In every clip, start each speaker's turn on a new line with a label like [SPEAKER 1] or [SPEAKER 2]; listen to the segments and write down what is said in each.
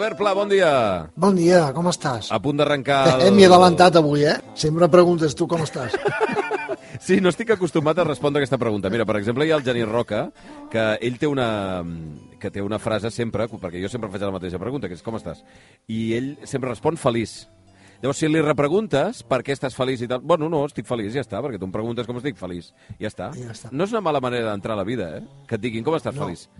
[SPEAKER 1] Albert Pla, bon dia.
[SPEAKER 2] Bon dia, com estàs?
[SPEAKER 1] A punt d'arrencar...
[SPEAKER 2] Eh,
[SPEAKER 1] El...
[SPEAKER 2] M'hi he adelantat avui, eh? Sempre preguntes tu com estàs.
[SPEAKER 1] Sí, no estic acostumat a respondre aquesta pregunta. Mira, per exemple, hi ha el Genís Roca, que ell té una, que té una frase sempre, perquè jo sempre faig la mateixa pregunta, que és com estàs? I ell sempre respon feliç. Llavors, si li repreguntes per què estàs feliç i tal... Bueno, no, estic feliç, ja està, perquè tu em preguntes com estic feliç. Ja està.
[SPEAKER 2] Ja està.
[SPEAKER 1] No és una mala manera d'entrar a la vida, eh? Que et diguin com estàs no. feliç.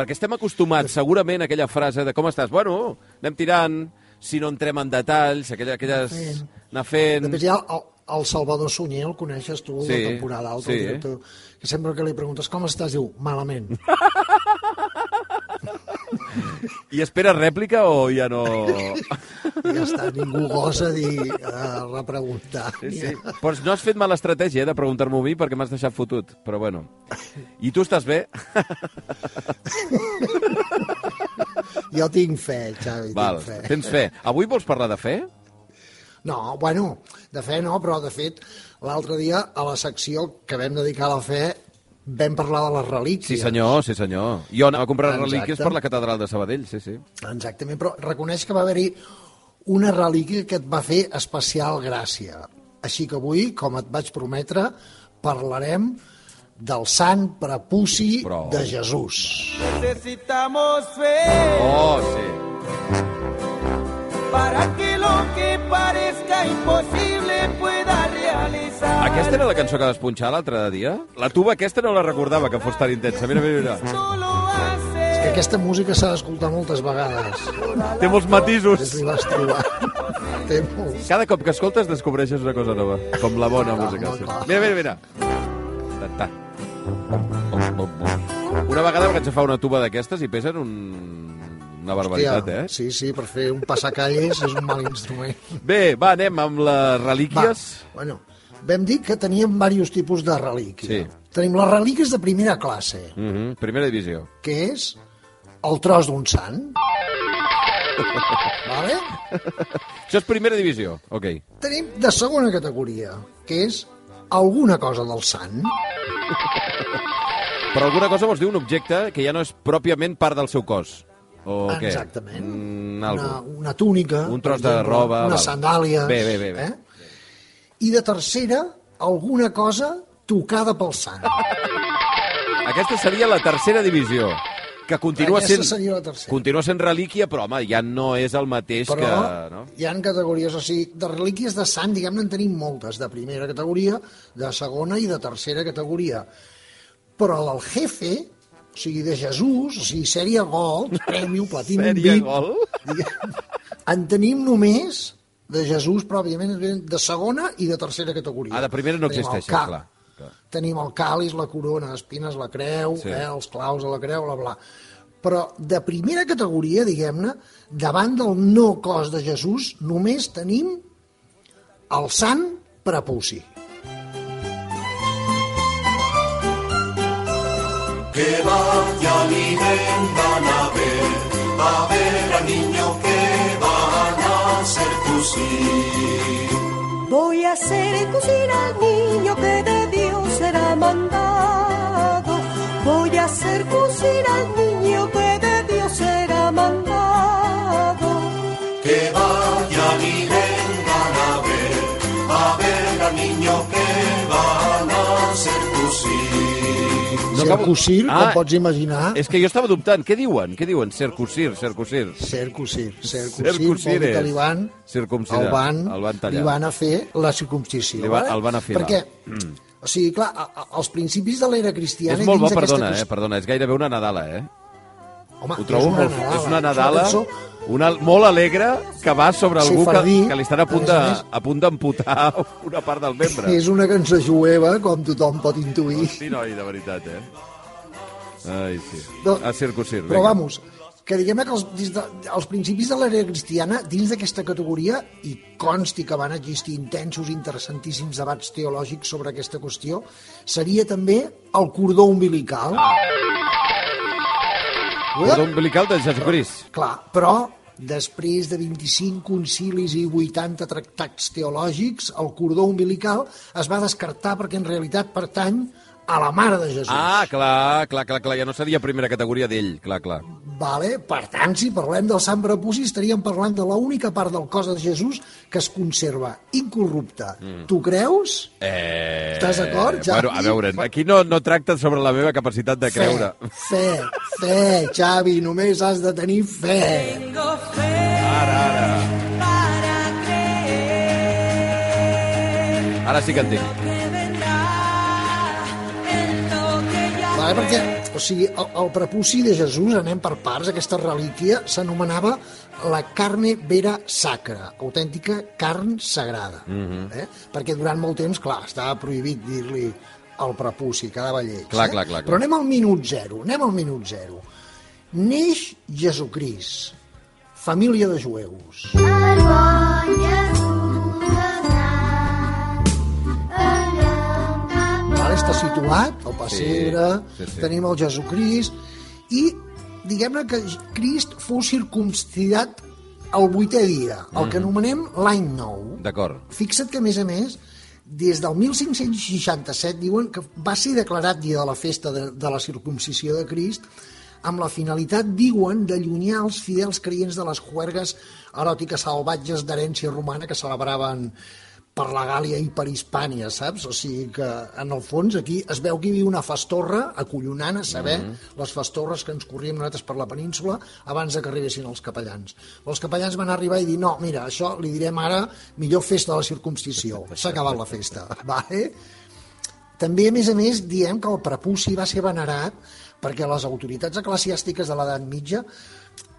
[SPEAKER 1] Perquè estem acostumats, segurament, a aquella frase de com estàs. Bueno, anem tirant, si no entrem en detalls, aquella, aquelles...
[SPEAKER 2] Anar fent.
[SPEAKER 1] Anar fent...
[SPEAKER 2] Després hi ha el, el Salvador Sunyer, el coneixes tu,
[SPEAKER 1] Sí,
[SPEAKER 2] de temporada alta,
[SPEAKER 1] sí.
[SPEAKER 2] director, que sempre que li preguntes com estàs, diu, malament.
[SPEAKER 1] I espera rèplica o ja no...
[SPEAKER 2] Ja està, ningú gosa dir, uh, repreguntar.
[SPEAKER 1] Sí, sí. Però no has fet mala estratègia eh, de preguntar-m'ho a mi perquè m'has deixat fotut, però bueno. I tu estàs bé?
[SPEAKER 2] Jo tinc fe, Xavi,
[SPEAKER 1] Val,
[SPEAKER 2] tinc fe.
[SPEAKER 1] tens fe. Avui vols parlar de fe?
[SPEAKER 2] No, bueno, de fe no, però de fet, l'altre dia a la secció que vam dedicar a la fe vam parlar de les relíquies.
[SPEAKER 1] Sí, senyor, sí, senyor. Jo anava a comprar
[SPEAKER 2] Exacte.
[SPEAKER 1] relíquies per la catedral de Sabadell, sí, sí.
[SPEAKER 2] Exactament, però reconeix que va haver-hi una relíquia que et va fer especial gràcia. Així que avui, com et vaig prometre, parlarem del sant prepuci
[SPEAKER 1] Però-
[SPEAKER 2] de Jesús.
[SPEAKER 3] Necesitamos fe
[SPEAKER 1] Oh, sí.
[SPEAKER 3] para que lo que parezca imposible pueda.
[SPEAKER 1] Aquesta era la cançó que vas punxar l'altre dia? La tuba aquesta no la recordava, que fos tan intensa. Mira, mira, mira.
[SPEAKER 3] Hace
[SPEAKER 2] Que aquesta música s'ha d'escoltar moltes vegades.
[SPEAKER 1] Té molts matisos.
[SPEAKER 2] trobar. Té molts.
[SPEAKER 1] Cada cop que escoltes descobreixes una cosa nova, com la bona
[SPEAKER 2] Clar,
[SPEAKER 1] música. Sí.
[SPEAKER 2] clar.
[SPEAKER 1] Mira, mira, mira. Ta, ta. Una vegada vaig agafar una tuba d'aquestes i pesen un... una barbaritat,
[SPEAKER 2] Hòstia,
[SPEAKER 1] eh?
[SPEAKER 2] Sí, sí, per fer un passacalles és un mal instrument.
[SPEAKER 1] Bé, va, anem amb les relíquies.
[SPEAKER 2] Va, bueno, vam dir que teníem diversos tipus de relíquia.
[SPEAKER 1] Sí.
[SPEAKER 2] Tenim les relíquies de primera classe,
[SPEAKER 1] Mm -hmm. Primera divisió.
[SPEAKER 2] que és el tros d'un sant. vale?
[SPEAKER 1] Això és primera divisió, ok.
[SPEAKER 2] Tenim de segona categoria, que és alguna cosa del sant.
[SPEAKER 1] Però alguna cosa vols dir un objecte que ja no és pròpiament part del seu cos. O què?
[SPEAKER 2] Exactament.
[SPEAKER 1] Mm, algo.
[SPEAKER 2] una, una túnica.
[SPEAKER 1] Un tros de roba, val.
[SPEAKER 2] sandàlies.
[SPEAKER 1] Bé, bé, bé, bé.
[SPEAKER 2] Eh? I de tercera, alguna cosa tocada pel sant.
[SPEAKER 1] Aquesta seria la tercera divisió, que continua
[SPEAKER 2] Aquesta
[SPEAKER 1] sent...
[SPEAKER 2] seria la tercera.
[SPEAKER 1] Continua sent relíquia, però, home, ja no és el mateix
[SPEAKER 2] Però
[SPEAKER 1] que... No?
[SPEAKER 2] hi han categories, o sigui, de relíquies de sant, diguem-ne, en tenim moltes, de primera categoria, de segona i de tercera categoria. Però del jefe, o sigui, de Jesús, o sigui, sèrie Gold, Premium, Platinum
[SPEAKER 1] Sèrie
[SPEAKER 2] VIP,
[SPEAKER 1] Gold?
[SPEAKER 2] diguem, en tenim només de Jesús, però òbviament de segona i de tercera categoria.
[SPEAKER 1] Ah, de primera no
[SPEAKER 2] ca-
[SPEAKER 1] clar. clar.
[SPEAKER 2] Tenim el càlis, la corona d'espines, la creu,
[SPEAKER 1] Sí.
[SPEAKER 2] eh, els claus de la creu, bla, bla. Però de primera categoria, diguem-ne, davant del no cos de Jesús, només tenim el sant prepuci.
[SPEAKER 4] Que vaya mi vengan a ver, a ver al niño
[SPEAKER 5] hacer cosir al
[SPEAKER 2] Circusir,
[SPEAKER 1] Ah,
[SPEAKER 2] com pots imaginar,
[SPEAKER 1] És que jo estava dubtant. Què diuen? Què diuen? Cercosir, cercosir.
[SPEAKER 2] circusir. Circusir,
[SPEAKER 1] Circumcir
[SPEAKER 2] vol dir que li van, el van,
[SPEAKER 1] El van tallar.
[SPEAKER 2] li van a fer la circumcisió.
[SPEAKER 1] Li va- el van afilar.
[SPEAKER 2] Perquè, o sigui, clar, a, a, als principis de l'era cristiana...
[SPEAKER 1] És molt bo, perdona, eh? Perdona, és gairebé una Nadala, eh?
[SPEAKER 2] Home,
[SPEAKER 1] Ho trobo
[SPEAKER 2] és una. Nadala.
[SPEAKER 1] És una
[SPEAKER 2] És
[SPEAKER 1] Nadala
[SPEAKER 2] cançó
[SPEAKER 1] una, molt alegre que va sobre algú que,
[SPEAKER 2] Sefardí,
[SPEAKER 1] que li estan a punt de,
[SPEAKER 2] a
[SPEAKER 1] punt d'amputar una part del membre.
[SPEAKER 2] És una cançó jueva, com tothom pot intuir.
[SPEAKER 1] Sí, noi, de veritat, eh? Ai, sí.
[SPEAKER 2] No,
[SPEAKER 1] A circusir,
[SPEAKER 2] Però
[SPEAKER 1] vinga.
[SPEAKER 2] vamos, que diguem que els, des de, els principis de l'era cristiana, dins d'aquesta categoria, i consti que van existir intensos, interessantíssims debats teològics sobre aquesta qüestió, seria també el cordó umbilical.
[SPEAKER 1] Cordó umbilical de Jesucrist.
[SPEAKER 2] Clar, però després de 25 concilis i 80 tractats teològics, el cordó umbilical es va descartar perquè en realitat pertany a la mare de Jesús.
[SPEAKER 1] Ah, clar, clar, clar, clar, ja no seria primera categoria d'ell, clar, clar.
[SPEAKER 2] Vale? Per tant, si parlem del Sant Prepuci, estaríem parlant de l'única part del cos de Jesús que es conserva incorrupte. Mm. Tu creus?
[SPEAKER 1] Eh...
[SPEAKER 2] Estàs d'acord, Xavi?
[SPEAKER 1] Bueno, a veure, aquí no, no tracta sobre la meva capacitat de creure.
[SPEAKER 2] Fe, fe, fe, Xavi, només has de tenir fe.
[SPEAKER 5] Tengo
[SPEAKER 1] Ara sí que entenc.
[SPEAKER 2] Vale, perquè, o sigui, el, el prepuci de Jesús, anem per parts, aquesta relíquia s'anomenava la carne vera sacra, autèntica carn sagrada.
[SPEAKER 1] Mhm.
[SPEAKER 2] eh? Perquè durant molt temps, clar, estava prohibit dir-li el prepuci, quedava lleig.
[SPEAKER 1] Clar,
[SPEAKER 2] eh?
[SPEAKER 1] clar, clar, clar.
[SPEAKER 2] Però anem al minut zero, anem al minut zero. Neix Jesucrist, família de jueus.
[SPEAKER 6] El
[SPEAKER 2] situat, el pessebre,
[SPEAKER 1] Sí, sí, sí.
[SPEAKER 2] tenim el Jesucrist, i diguem-ne que Crist fou circumcidat el vuitè dia, el
[SPEAKER 1] Mm.
[SPEAKER 2] que anomenem l'any nou.
[SPEAKER 1] D'acord.
[SPEAKER 2] Fixa't que, a més a més, des del 1567 diuen que va ser declarat dia de la festa de, de la circumcisió de Crist amb la finalitat, diuen, d'allunyar els fidels creients de les juergues eròtiques salvatges d'herència romana que celebraven per la Gàlia i per Hispània, saps? O sigui que, en el fons, aquí es veu que hi havia una fastorra acollonant a saber mm -hmm. les fastorres que ens corríem nosaltres per la península abans de que arribessin els capellans. Els capellans van arribar i dir, no, mira, això li direm ara millor festa de la circumcisió. S'ha acabat la festa, vale? També, a més a més, diem que el prepuci va ser venerat perquè les autoritats eclesiàstiques de l'edat mitja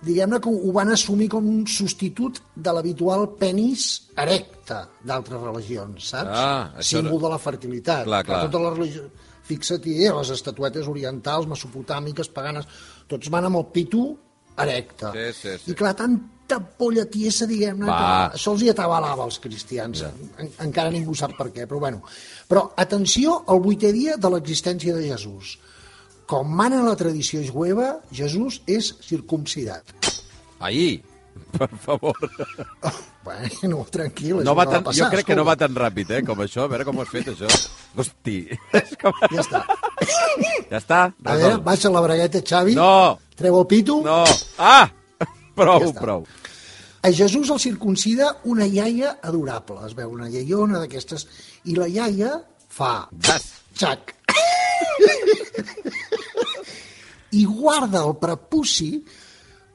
[SPEAKER 2] diguem-ne que ho van assumir com un substitut de l'habitual penis erecte d'altres religions, saps?
[SPEAKER 1] Ah, això
[SPEAKER 2] Símbol de la fertilitat.
[SPEAKER 1] Clar, clar.
[SPEAKER 2] Totes les religions... Fixa't-hi, eh, les estatuetes orientals, mesopotàmiques, paganes, tots van amb el pitu erecte.
[SPEAKER 1] Sí, sí, sí.
[SPEAKER 2] I clar, tanta polla tiesa, diguem-ne, que això els hi atabalava als cristians. En, encara ningú sap per què, però bueno. Però atenció al vuitè dia de l'existència de Jesús. Com mana la tradició jueva, Jesús és circumcidat.
[SPEAKER 1] Ahir, per favor.
[SPEAKER 2] Bueno, tranquil,
[SPEAKER 1] No va tan,
[SPEAKER 2] va
[SPEAKER 1] jo
[SPEAKER 2] passar,
[SPEAKER 1] crec que no va tan ràpid, eh, com això. A veure com ho has fet, això. Hosti. Com...
[SPEAKER 2] Ja està.
[SPEAKER 1] Ja està?
[SPEAKER 2] A veure, baixa la bragueta, Xavi.
[SPEAKER 1] No,
[SPEAKER 2] Treu el pitu.
[SPEAKER 1] no. Ah! Prou,
[SPEAKER 2] Ja està.
[SPEAKER 1] prou.
[SPEAKER 2] A Jesús el circuncida una iaia adorable. Es veu una iaiona d'aquestes. I la iaia fa...
[SPEAKER 1] Vas.
[SPEAKER 2] Xac. I guarda el prepuci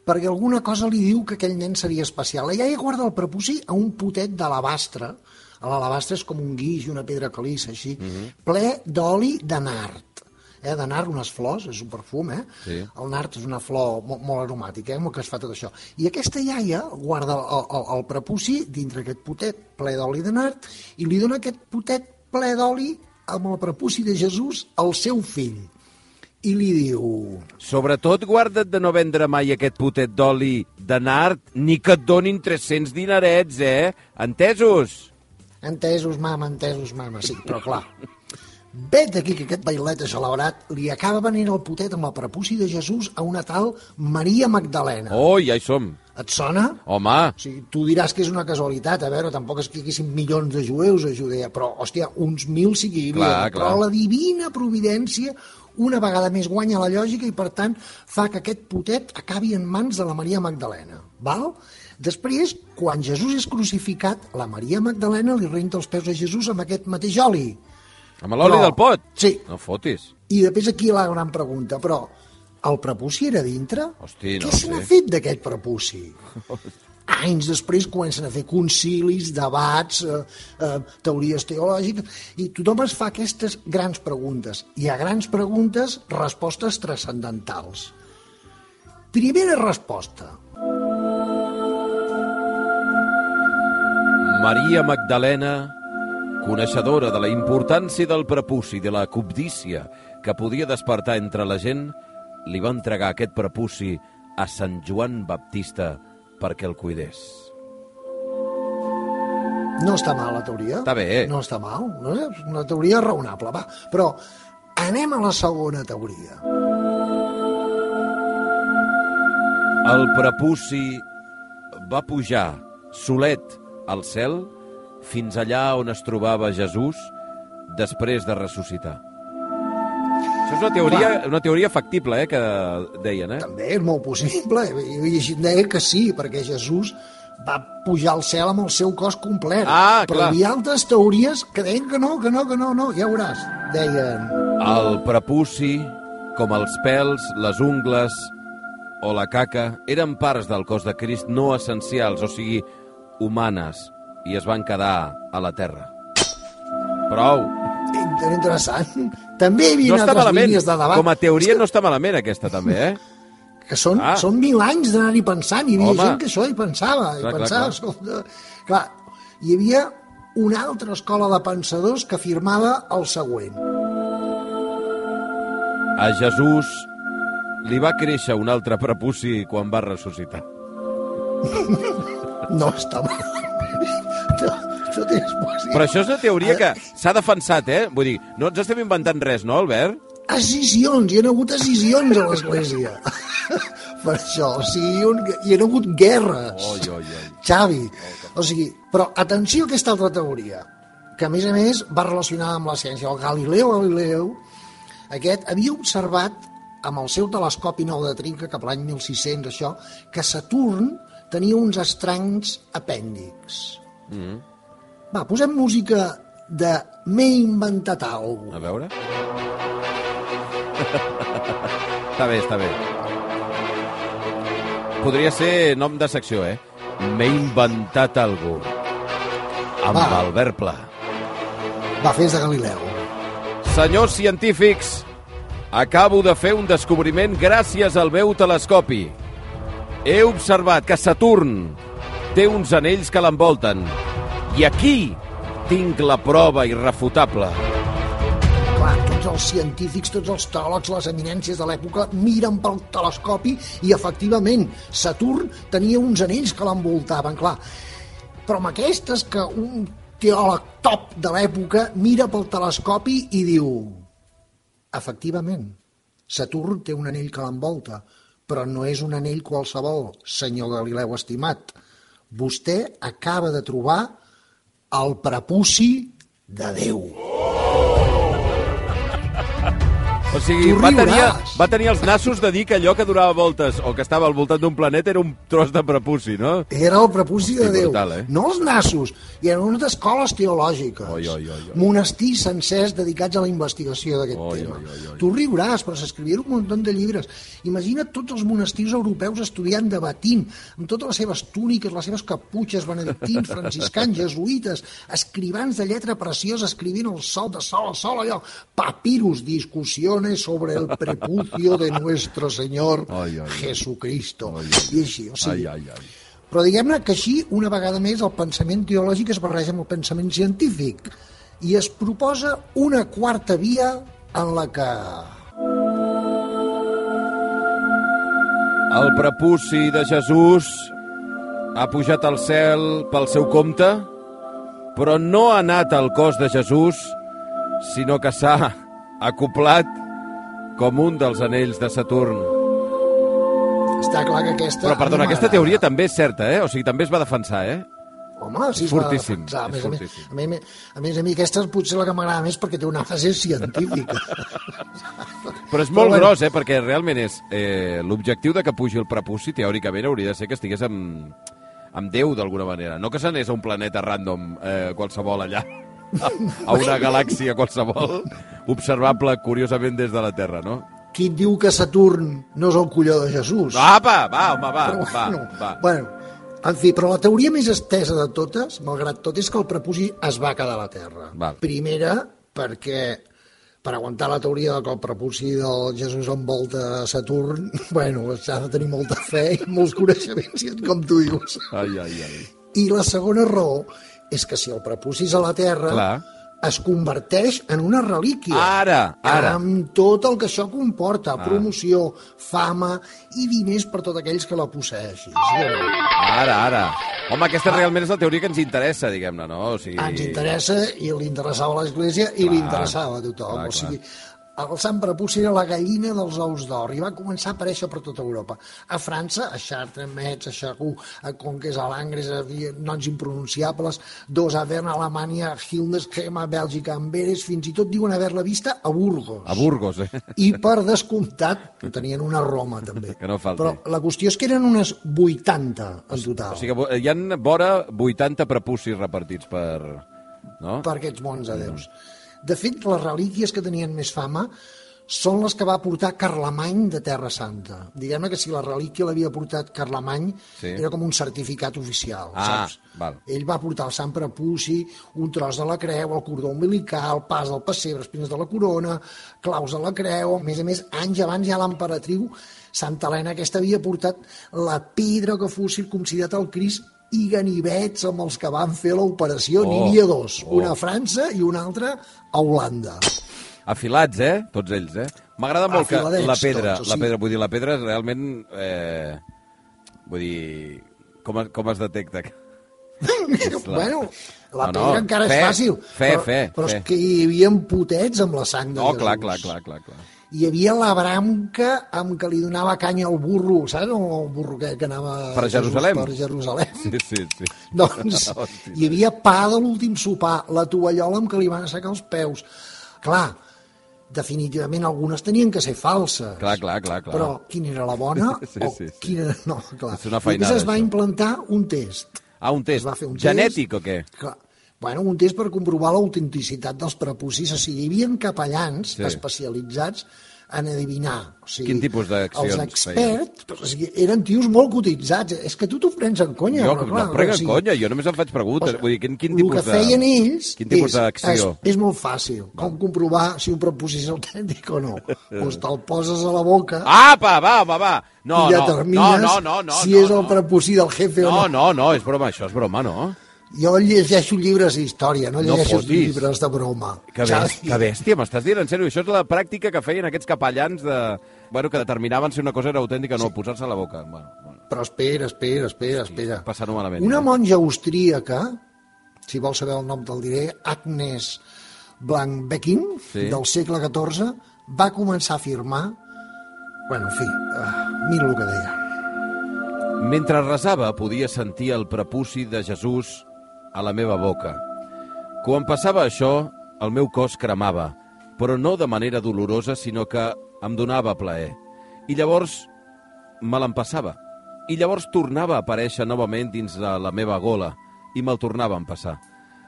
[SPEAKER 2] perquè alguna cosa li diu que aquell nen seria especial. La iaia guarda el prepuci a un potet d'alabastre. L'alabastre és com un guix i una pedra calissa, així, ple d'oli de nard. Eh, de nard, unes flors, és un perfum, eh?
[SPEAKER 1] Sí.
[SPEAKER 2] El nard és una flor molt, molt aromàtica, eh? Que es fa tot això. I aquesta iaia guarda el, el, el prepuci dintre aquest potet ple d'oli de nard i li dona aquest potet ple d'oli amb el prepuci de Jesús al seu fill. I li diu...
[SPEAKER 1] Sobretot guarda't de no vendre mai aquest potet d'oli de nard, ni que et donin 300 dinarets, eh? Entesos?
[SPEAKER 2] Entesos, mama, entesos, mama. Sí, però clar, vet d'aquí que aquest bailet celebrat li acaba venint el potet amb el prepuci de Jesús a una tal Maria Magdalena.
[SPEAKER 1] Oh, ja hi som.
[SPEAKER 2] Et sona?
[SPEAKER 1] Home,
[SPEAKER 2] O sigui, tu diràs que és una casualitat, a veure, tampoc és que hi haguessin milions de jueus a Judea, però, hòstia, uns mil sí que hi havia.
[SPEAKER 1] Clar,
[SPEAKER 2] però
[SPEAKER 1] clar.
[SPEAKER 2] la divina providència una vegada més guanya la lògica i, per tant, fa que aquest potet acabi en mans de la Maria Magdalena. Val? Després, quan Jesús és crucificat, la Maria Magdalena li renta els peus a Jesús amb aquest mateix oli.
[SPEAKER 1] amb l'oli del pot.
[SPEAKER 2] Sí.
[SPEAKER 1] No fotis.
[SPEAKER 2] I després aquí la gran pregunta, però el prepuci era dintre?
[SPEAKER 1] Hosti, no
[SPEAKER 2] Què se n'ha fet d'aquest prepuci? Anys després comencen a fer concilis, debats, eh, eh, teories teològiques, i tothom es fa aquestes grans preguntes. I a grans preguntes, respostes transcendentals. Primera resposta.
[SPEAKER 1] Maria Magdalena, coneixedora de la importància del prepuci, de la cobdícia que podia despertar entre la gent, li va entregar aquest prepuci a Sant Joan Baptista perquè el cuidés.
[SPEAKER 2] No està mal, la teoria.
[SPEAKER 1] Està bé.
[SPEAKER 2] No està mal. No és una teoria raonable, va. Però anem a la segona teoria.
[SPEAKER 1] El prepuci va pujar solet al cel fins allà on es trobava Jesús després de ressuscitar. Això és una teoria, una teoria factible, eh, que deien, eh?
[SPEAKER 2] També és molt possible. Deia que sí, perquè Jesús va pujar al cel amb el seu cos complet.
[SPEAKER 1] Ah,
[SPEAKER 2] Però
[SPEAKER 1] clar.
[SPEAKER 2] hi havia altres teories que deien que no, que no, que no, no, ja veuràs. Deien,
[SPEAKER 1] El prepuci, com els pèls, les ungles o la caca, eren parts del cos de Crist no essencials, o sigui, humanes, i es van quedar a la terra. Prou.
[SPEAKER 2] Era interessant. També hi havia
[SPEAKER 1] No
[SPEAKER 2] altres
[SPEAKER 1] malament.
[SPEAKER 2] línies de debat.
[SPEAKER 1] Com a teoria
[SPEAKER 2] És
[SPEAKER 1] no està malament, aquesta, també, eh?
[SPEAKER 2] que, que són,
[SPEAKER 1] Ah.
[SPEAKER 2] són mil anys d'anar-hi pensant. Hi havia
[SPEAKER 1] Home.
[SPEAKER 2] gent que això hi pensava.
[SPEAKER 1] Clar,
[SPEAKER 2] Hi
[SPEAKER 1] clar,
[SPEAKER 2] pensava,
[SPEAKER 1] clar.
[SPEAKER 2] escolta, clar, hi havia una altra escola de pensadors que afirmava el següent.
[SPEAKER 1] A Jesús li va créixer un altre prepuci quan va ressuscitar.
[SPEAKER 2] No està mal. No, tot és possible.
[SPEAKER 1] Però això és una teoria que s'ha defensat, eh? Vull dir, no ens estem inventant res, no, Albert?
[SPEAKER 2] Escissions, hi ha hagut escissions a l'Església. per això, o sigui, un, hi ha hagut guerres.
[SPEAKER 1] Oi, oi, oi.
[SPEAKER 2] Xavi. O sigui, però atenció a aquesta altra teoria, que a més a més va relacionada amb la ciència. El Galileo Galileu, aquest, havia observat amb el seu telescopi nou de trinca, cap a l'any 1600, això, que Saturn tenia uns estranys apèndix. Mm. Va, posem música de M'he inventat alguna
[SPEAKER 1] A veure. està bé, està bé. Podria ser nom de secció, eh? M'he inventat algú. Amb
[SPEAKER 2] Va.
[SPEAKER 1] Albert Pla.
[SPEAKER 2] Va, fes de Galileu.
[SPEAKER 1] Senyors científics, acabo de fer un descobriment gràcies al meu telescopi. He observat que Saturn té uns anells que l'envolten. I aquí tinc la prova irrefutable.
[SPEAKER 2] Clar, tots els científics, tots els teòlegs, les eminències de l'època miren pel telescopi i, efectivament, Saturn tenia uns anells que l'envoltaven, clar. Però amb aquestes que un teòleg top de l'època mira pel telescopi i diu efectivament, Saturn té un anell que l'envolta, però no és un anell qualsevol, senyor Galileu estimat. Vostè acaba de trobar el prepuci de Déu.
[SPEAKER 1] O sigui, va tenir, va tenir els nassos de dir que allò que donava voltes o que estava al voltant d'un planeta era un tros de prepuci, no?
[SPEAKER 2] Era el prepuci de Déu.
[SPEAKER 1] brutal, eh?
[SPEAKER 2] No els nassos. Hi ha unes escoles teològiques.
[SPEAKER 1] Oi, oi, oi, oi.
[SPEAKER 2] Monestirs sencers dedicats a la investigació d'aquest tema.
[SPEAKER 1] oi, oi, oi.
[SPEAKER 2] Tu riuràs, però s'escrivien un munt de llibres. Imagina't tots els monestirs europeus estudiant, debatint, amb totes les seves túniques, les seves caputxes, benedictins, franciscans, jesuïtes, escrivans de lletra preciosa, escrivint el sol de sol a sol, allò, papirus, discussiones sobre el prepucio de nuestro Señor
[SPEAKER 1] ai, ai.
[SPEAKER 2] Jesucristo.
[SPEAKER 1] Ai, ai.
[SPEAKER 2] I així, o sigui,
[SPEAKER 1] Ai, ai, ai.
[SPEAKER 2] però diguem-ne que així, una vegada més, el pensament teològic es barreja amb el pensament científic i es proposa una quarta via en la que...
[SPEAKER 1] El prepuci de Jesús ha pujat al cel pel seu compte, però no ha anat al cos de Jesús, sinó que s'ha acoplat com un dels anells de Saturn.
[SPEAKER 2] Està clar que aquesta...
[SPEAKER 1] Però, perdona,
[SPEAKER 2] no
[SPEAKER 1] aquesta teoria també és certa, eh? O sigui, també es va defensar, eh?
[SPEAKER 2] Home, sí,
[SPEAKER 1] És
[SPEAKER 2] es va
[SPEAKER 1] fortíssim,
[SPEAKER 2] defensar. A
[SPEAKER 1] és
[SPEAKER 2] més, a, més,
[SPEAKER 1] fortíssim.
[SPEAKER 2] a, més, a més, a mi aquesta és potser la que m'agrada més perquè té una base científica.
[SPEAKER 1] Però és molt
[SPEAKER 2] bueno.
[SPEAKER 1] gros, eh? Perquè realment és... Eh, L'objectiu de que pugi el prepuci, teòricament, hauria de ser que estigués amb, amb Déu, d'alguna manera. No que s'anés a un planeta random eh, qualsevol allà, a, una galàxia qualsevol, observable, curiosament, des de la Terra, no?
[SPEAKER 2] Qui diu que Saturn no és el colló de Jesús?
[SPEAKER 1] Apa, va, home, va,
[SPEAKER 2] Però,
[SPEAKER 1] va,
[SPEAKER 2] bueno,
[SPEAKER 1] va.
[SPEAKER 2] Bueno, en fi, però la teoria més estesa de totes, malgrat tot, és que el prepuci es va quedar a la Terra.
[SPEAKER 1] Val.
[SPEAKER 2] Primera, perquè per aguantar la teoria de que el prepuci del Jesús envolta Saturn, bueno, s'ha de tenir molta fe i molts coneixements, com tu dius.
[SPEAKER 1] Ai, ai, ai.
[SPEAKER 2] I la segona raó és que si el prepuci és a la Terra,
[SPEAKER 1] Clar.
[SPEAKER 2] es converteix en una relíquia.
[SPEAKER 1] Ara, ara.
[SPEAKER 2] Amb tot el que això comporta, promoció, fama i diners per tots aquells que la posseixin.
[SPEAKER 1] Ara, ara. Home, aquesta realment és la teoria que ens interessa, diguem-ne, no? O sigui...
[SPEAKER 2] Ens interessa i li interessava a l'Església i li interessava a tothom.
[SPEAKER 1] clar,
[SPEAKER 2] o sigui, el Sant Prepuci era la gallina dels ous d'or i va començar a aparèixer per tota Europa. A França, a Chartres, Metz, a Charroux, a Conques, a Langres, a havia noms impronunciables, dos a Bern, a Alemanya, a Hildesheim, a Bèlgica, a Amberes, fins i tot diuen haver-la vista a Burgos.
[SPEAKER 1] A Burgos, eh?
[SPEAKER 2] I per descomptat, que tenien una a Roma també.
[SPEAKER 1] Que no falti.
[SPEAKER 2] Però la qüestió és que eren unes 80 en total.
[SPEAKER 1] O sigui que hi han vora 80 prepucis repartits per... No?
[SPEAKER 2] per aquests mons de déus. De fet, les relíquies que tenien més fama són les que va portar Carlemany de Terra Santa. Diguem-ne que si la relíquia l'havia portat Carlemany,
[SPEAKER 1] Sí.
[SPEAKER 2] era com un certificat oficial,
[SPEAKER 1] Ah,
[SPEAKER 2] saps?
[SPEAKER 1] val.
[SPEAKER 2] Ell va portar el Sant Prepuci, un tros de la creu, el cordó umbilical, pas del pessebre, espines de la corona, claus de la creu... A més a més, anys abans ja l'emperatriu Santa Helena aquesta havia portat la pedra que fos circumcidat al Crist i ganivets amb els que van fer l'operació.
[SPEAKER 1] Oh,
[SPEAKER 2] N'hi havia dos,
[SPEAKER 1] oh.
[SPEAKER 2] una a França i una altra a Holanda.
[SPEAKER 1] Afilats, eh? Tots ells, eh? M'agrada molt que la pedra,
[SPEAKER 2] tots, o
[SPEAKER 1] la
[SPEAKER 2] sigui-
[SPEAKER 1] pedra, vull dir, la pedra és realment... Eh, vull dir, com, com es detecta?
[SPEAKER 2] bueno, la
[SPEAKER 1] No, no,
[SPEAKER 2] pedra encara
[SPEAKER 1] fe,
[SPEAKER 2] és fàcil.
[SPEAKER 1] fe,
[SPEAKER 2] però,
[SPEAKER 1] fe,
[SPEAKER 2] Però
[SPEAKER 1] fe.
[SPEAKER 2] és que hi havia potets amb la sang de
[SPEAKER 1] No,
[SPEAKER 2] Jesús.
[SPEAKER 1] clar, clar, clar, clar, clar.
[SPEAKER 2] Hi havia la branca amb què li donava canya al burro, saps? El burro que, que anava
[SPEAKER 1] Per
[SPEAKER 2] Jesús
[SPEAKER 1] Jerusalem.
[SPEAKER 2] Per Jerusalem.
[SPEAKER 1] Sí, sí, sí.
[SPEAKER 2] Doncs
[SPEAKER 1] Hòstia.
[SPEAKER 2] hi havia pa de l'últim sopar, la tovallola amb què li van assecar els peus. Clar, definitivament algunes tenien que ser falses.
[SPEAKER 1] Clar, clar, clar, clar.
[SPEAKER 2] Però quina era la bona?
[SPEAKER 1] Sí,
[SPEAKER 2] o
[SPEAKER 1] sí, sí.
[SPEAKER 2] Quina... No, clar.
[SPEAKER 1] És una
[SPEAKER 2] I
[SPEAKER 1] feinada,
[SPEAKER 2] després es va
[SPEAKER 1] això.
[SPEAKER 2] implantar un test.
[SPEAKER 1] Ah, un test.
[SPEAKER 2] Es va fer un
[SPEAKER 1] Genètic
[SPEAKER 2] test.
[SPEAKER 1] o què?
[SPEAKER 2] Clar, bueno, un test per comprovar l'autenticitat dels prepucis. O sigui, hi havia capellans
[SPEAKER 1] Sí.
[SPEAKER 2] especialitzats en adivinar. O sigui,
[SPEAKER 1] Quin tipus d'accions
[SPEAKER 2] Els experts o sigui, eren tios molt cotitzats. És que tu t'ho prens en conya.
[SPEAKER 1] Jo,
[SPEAKER 2] però,
[SPEAKER 1] no
[SPEAKER 2] clar,
[SPEAKER 1] em prenc
[SPEAKER 2] o
[SPEAKER 1] en
[SPEAKER 2] sigui,
[SPEAKER 1] conya, jo només em faig preguntes.
[SPEAKER 2] o sigui,
[SPEAKER 1] Vull dir, quin, quin
[SPEAKER 2] el
[SPEAKER 1] tipus
[SPEAKER 2] que feien
[SPEAKER 1] de...
[SPEAKER 2] ells
[SPEAKER 1] Quin tipus
[SPEAKER 2] és, és, és molt fàcil. Com comprovar si un prepuci és autèntic o no. doncs te'l poses a la boca
[SPEAKER 1] Apa, va, home, va. No,
[SPEAKER 2] i
[SPEAKER 1] no,
[SPEAKER 2] determines
[SPEAKER 1] no, no, no, no,
[SPEAKER 2] si
[SPEAKER 1] no,
[SPEAKER 2] és el
[SPEAKER 1] no.
[SPEAKER 2] prepuci del jefe o
[SPEAKER 1] No,
[SPEAKER 2] no.
[SPEAKER 1] no, no, és broma, això és broma, no?
[SPEAKER 2] Jo llegeixo llibres d'història, no
[SPEAKER 1] No
[SPEAKER 2] llegeixo
[SPEAKER 1] fotis.
[SPEAKER 2] llibres de broma.
[SPEAKER 1] Que, bèstia, que bèstia, m'estàs dient en sèrio? Això és la pràctica que feien aquests capellans de... Bueno, que determinaven si una cosa era autèntica o no, posar-se a la boca. Bueno, bueno,
[SPEAKER 2] Però espera, espera, espera, espera.
[SPEAKER 1] passant-ho malament.
[SPEAKER 2] Una
[SPEAKER 1] ja.
[SPEAKER 2] monja austríaca, si vols saber el nom te'l diré, Agnes Blankbecking,
[SPEAKER 1] Sí.
[SPEAKER 2] del segle XIV, va començar a afirmar... Bueno, en fi, uh, mira el que deia.
[SPEAKER 1] Mentre resava, podia sentir el prepuci de Jesús a la meva boca. Quan passava això, el meu cos cremava, però no de manera dolorosa, sinó que em donava plaer. I llavors me l'empassava. I llavors tornava a aparèixer novament dins de la meva gola i me'l tornava a empassar.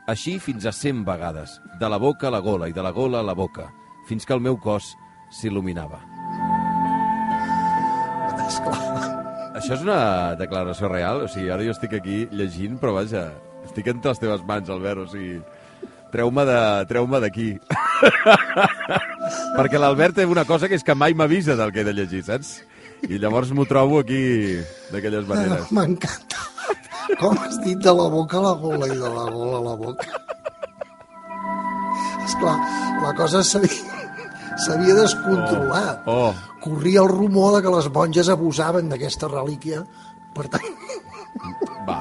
[SPEAKER 1] Així fins a 100 vegades, de la boca a la gola i de la gola a la boca, fins que el meu cos s'il·luminava.
[SPEAKER 2] Esclar.
[SPEAKER 1] Això és una declaració real? O sigui, ara jo estic aquí llegint, però vaja, estic entre les teves mans, Albert, o sigui... Treu-me d'aquí. Perquè l'Albert té una cosa que és que mai m'avisa del que he de llegir, saps? I llavors m'ho trobo aquí d'aquelles maneres.
[SPEAKER 2] M'encanta. Com has dit de la boca a la gola i de la gola a la boca. Esclar, la cosa s'havia descontrolat.
[SPEAKER 1] Oh,
[SPEAKER 2] Corria el rumor de que les monges abusaven d'aquesta relíquia per, ten
[SPEAKER 1] va,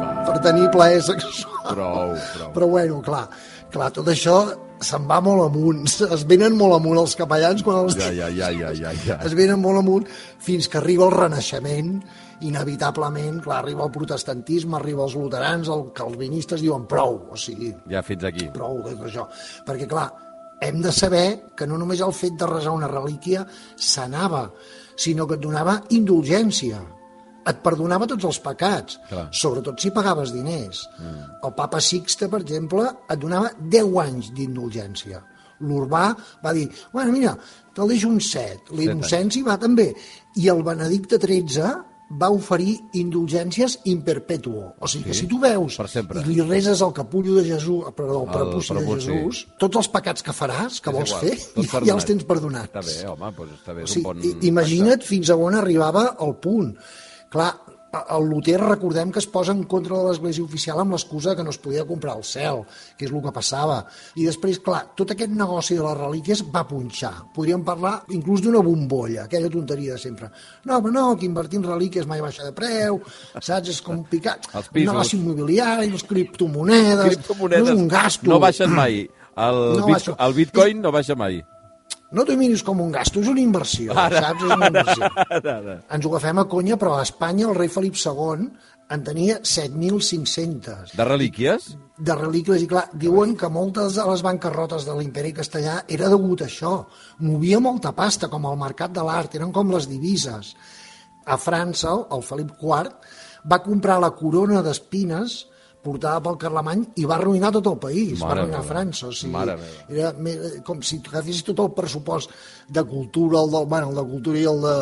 [SPEAKER 1] va,
[SPEAKER 2] per tenir plaer sexual.
[SPEAKER 1] prou, prou.
[SPEAKER 2] Però bueno, clar, clar, tot això se'n va molt amunt. Es venen molt amunt els capellans quan els
[SPEAKER 1] Ja, ja, ja, ja, ja, ja.
[SPEAKER 2] es venen molt amunt fins que arriba el Renaixement, inevitablement, clar, arriba el protestantisme, arriba els luterans, els calvinistes diuen prou, o sigui,
[SPEAKER 1] Ja fins aquí.
[SPEAKER 2] prou tot això. Perquè, clar, hem de saber que no només el fet de resar una relíquia sanava, sinó que et donava indulgència. Et perdonava tots els pecats,
[SPEAKER 1] Clar.
[SPEAKER 2] sobretot si pagaves diners. Mm. El papa Sixte, per exemple, et donava 10 anys d'indulgència. L'Urbà va dir, bueno, mira, te'l deixo un 7, l'Innocenci va també. I el Benedicte XIII va oferir indulgències in perpetuo. O sigui que si tu veus i li reses el capullo de Jesús, perdó, el prepuci de. Jesús, tots els pecats que faràs, que
[SPEAKER 1] És
[SPEAKER 2] vols
[SPEAKER 1] igual,
[SPEAKER 2] fer, ja, ja els tens perdonats.
[SPEAKER 1] Està bé, home, doncs està bé,
[SPEAKER 2] O
[SPEAKER 1] és
[SPEAKER 2] sigui,
[SPEAKER 1] un bon...
[SPEAKER 2] imagina't fins a on arribava el punt. Clar, el Luter recordem que es posa en contra de l'església oficial amb l'excusa que no es podia comprar el cel, que és el que passava. I després, clar, tot aquest negoci de les relíquies va punxar. Podríem parlar inclús d'una bombolla, aquella tonteria de sempre. No, però no, que invertir en relíquies mai baixa de preu, saps? És com picar.
[SPEAKER 1] Els pisos.
[SPEAKER 2] Negoci immobiliari, les criptomonedes...
[SPEAKER 1] Criptomonedes
[SPEAKER 2] No és un gasto.
[SPEAKER 1] no baixen mai. El,
[SPEAKER 2] No
[SPEAKER 1] bit,
[SPEAKER 2] baixa.
[SPEAKER 1] el bitcoin no baixa mai.
[SPEAKER 2] No t'ho miris com un gasto, és una inversió, saps? És una inversió.
[SPEAKER 1] Ara, ara.
[SPEAKER 2] Ens ho agafem a conya, però a Espanya el rei Felip II en tenia 7.500
[SPEAKER 1] De relíquies?
[SPEAKER 2] de relíquies i clar, diuen que moltes de les bancarrotes de l'imperi castellà era degut a això. Movia molta pasta, com el mercat de l'art, eren com les divises. A França, el Felip IV va comprar la corona d'espines portada pel Carlemany i va arruïnar tot el país, va
[SPEAKER 1] Mare
[SPEAKER 2] arruïnar
[SPEAKER 1] meva.
[SPEAKER 2] França. O sigui,
[SPEAKER 1] Mare
[SPEAKER 2] era com si agafessis tot el pressupost de cultura, el de, bueno, el de cultura i el de,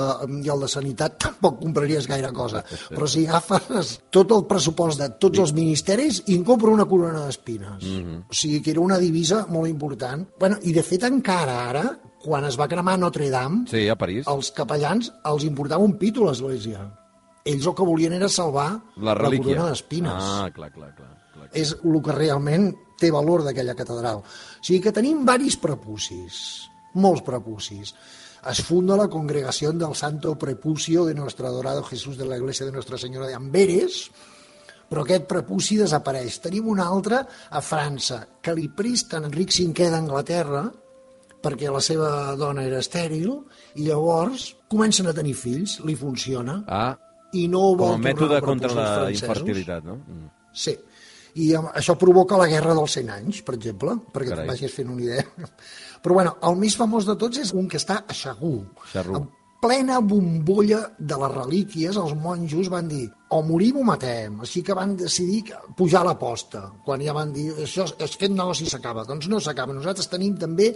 [SPEAKER 2] i el de sanitat, tampoc compraries gaire cosa. Però si agafes tot el pressupost de tots els ministeris i en compra una corona d'espines.
[SPEAKER 1] Mhm.
[SPEAKER 2] O sigui que era una divisa molt important. Bueno, I de fet encara ara, quan es va cremar Notre Dame,
[SPEAKER 1] Sí, a París.
[SPEAKER 2] els capellans els importava un pito a l'església. Ells el que volien era salvar
[SPEAKER 1] La relíquia.
[SPEAKER 2] corona d'espines
[SPEAKER 1] Ah, clar, clar, clar. clar.
[SPEAKER 2] és el que realment té valor d'aquella catedral. O sigui que tenim varis prepucis, molts prepucis. Es funda la congregació del Santo Prepucio de Nuestro Adorado Jesús de la Iglesia de Nuestra Senyora de Amberes, però aquest prepuci desapareix. Tenim un altre a França, que li presten Enric V d'Anglaterra, perquè la seva dona era estèril, i llavors comencen a tenir fills, li funciona,
[SPEAKER 1] Ah,
[SPEAKER 2] i no vol
[SPEAKER 1] com a mètode contra la
[SPEAKER 2] francesos.
[SPEAKER 1] infertilitat, no? Mm.
[SPEAKER 2] Sí. I això provoca la Guerra dels 100 anys, per exemple, perquè
[SPEAKER 1] Carai.
[SPEAKER 2] te'n vagis fent una idea. Però bueno, el més famós de tots és un que està a Xagú.
[SPEAKER 1] Xarrú.
[SPEAKER 2] En plena bombolla de les relíquies, els monjos van dir o morim o matem. Així que van decidir pujar l'aposta. Quan ja van dir això, aquest negoci s'acaba. Doncs no s'acaba. Nosaltres tenim també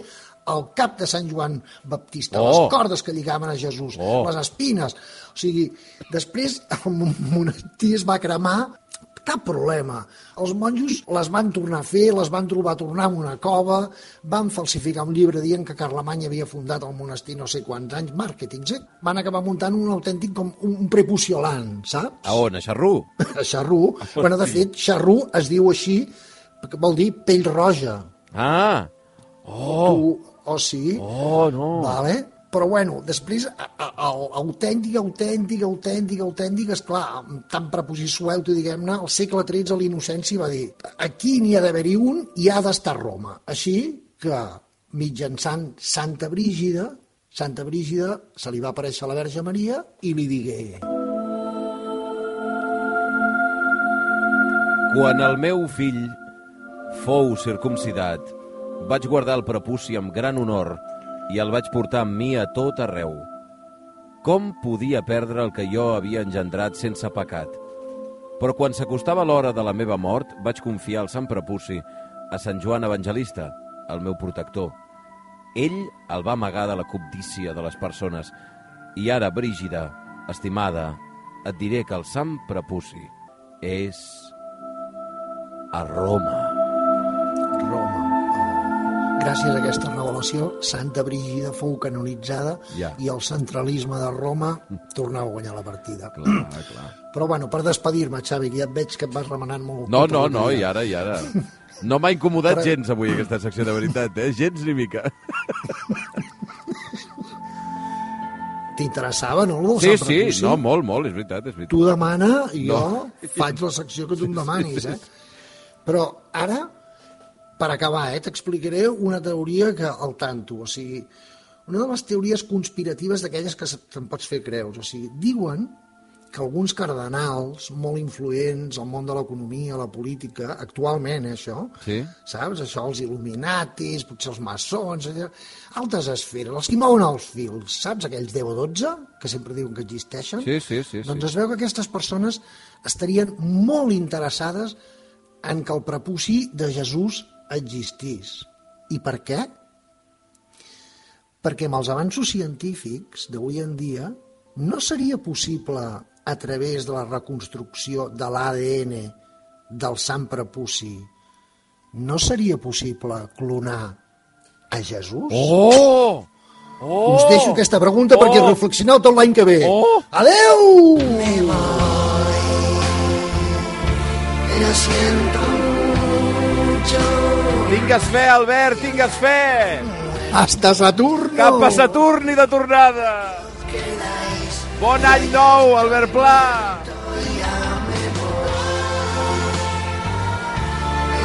[SPEAKER 2] el cap de Sant Joan Baptista,
[SPEAKER 1] Oh!
[SPEAKER 2] les cordes que lligaven a Jesús,
[SPEAKER 1] Oh!
[SPEAKER 2] les espines. O sigui, després el mon- monestir es va cremar cap problema. Els monjos les van tornar a fer, les van trobar a tornar en una cova, van falsificar un llibre dient que Carlemany havia fundat el monestir no sé quants anys, màrqueting, sí? Van acabar muntant un autèntic com un prepuciolant, saps?
[SPEAKER 1] A on? A Xarrú?
[SPEAKER 2] A Xarrú. Bueno, de fet, Xarrú es diu així, que vol dir pell roja.
[SPEAKER 1] Ah! Oh!
[SPEAKER 2] Tu, o sí?
[SPEAKER 1] Oh, no!
[SPEAKER 2] Vale? Però bueno, després, el autèntic, autèntic, autèntic, autèntic, esclar, tan preposi suelto, diguem-ne, al segle XIII l'Innocenci va dir aquí n'hi ha d'haver-hi un i ha d'estar Roma. Així que, mitjançant Santa Brígida, Santa Brígida se li va aparèixer a la Verge Maria i li digué
[SPEAKER 1] Quan el meu fill fou circumcidat, vaig guardar el prepuci amb gran honor i el vaig portar amb mi a tot arreu. Com podia perdre el que jo havia engendrat sense pecat? Però quan s'acostava l'hora de la meva mort, vaig confiar el Sant Prepuci a Sant Joan Evangelista, el meu protector. Ell el va amagar de la cobdícia de les persones. I ara, Brígida, estimada, et diré que el Sant Prepuci és a Roma.
[SPEAKER 2] Roma. Gràcies a aquesta revelació, Santa Brígida fou canonitzada
[SPEAKER 1] Ja.
[SPEAKER 2] i el centralisme de Roma tornava a guanyar la partida.
[SPEAKER 1] Clar, clar.
[SPEAKER 2] Però bueno, per despedir-me, Xavi, que ja et veig que et vas remenant molt.
[SPEAKER 1] No,
[SPEAKER 2] tot
[SPEAKER 1] no, no, i ara, i ara. No m'ha incomodat
[SPEAKER 2] Però-
[SPEAKER 1] gens avui aquesta secció de veritat, eh? Gens ni mica.
[SPEAKER 2] T'interessava, no, el
[SPEAKER 1] Sí, sí,
[SPEAKER 2] Prepuci?
[SPEAKER 1] no, molt, molt, és veritat, és veritat.
[SPEAKER 2] Tu demana i jo
[SPEAKER 1] No.
[SPEAKER 2] faig la secció que tu em demanis, eh? Però ara, per acabar, eh, t'explicaré una teoria que al tanto, o sigui, una de les teories conspiratives d'aquelles que te'n pots fer creus, o sigui, diuen que alguns cardenals molt influents al món de l'economia, la política, actualment, eh, això,
[SPEAKER 1] Sí.
[SPEAKER 2] saps? Això, els il·luminatis, potser els maçons, allà, altres esferes, els que mouen els fils, saps? Aquells 10 o 12, que sempre diuen que existeixen.
[SPEAKER 1] Sí, sí, sí, sí.
[SPEAKER 2] Doncs es veu que aquestes persones estarien molt interessades en que el prepuci de Jesús existís. I per què? Perquè amb els avanços científics d'avui en dia no seria possible a través de la reconstrucció de l'ADN del sant prepuci no seria possible clonar a Jesús?
[SPEAKER 1] Oh! Oh!
[SPEAKER 2] Us deixo aquesta pregunta perquè
[SPEAKER 1] Oh!
[SPEAKER 2] reflexioneu tot l'any que ve.
[SPEAKER 1] Oh!
[SPEAKER 2] Adeu! siento mucho.
[SPEAKER 1] Tingues fe, Albert, tingues fe!
[SPEAKER 2] Hasta Saturno.
[SPEAKER 1] Cap a Saturn i de tornada! Bon any nou, Albert Pla!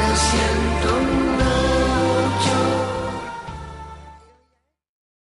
[SPEAKER 2] El cielo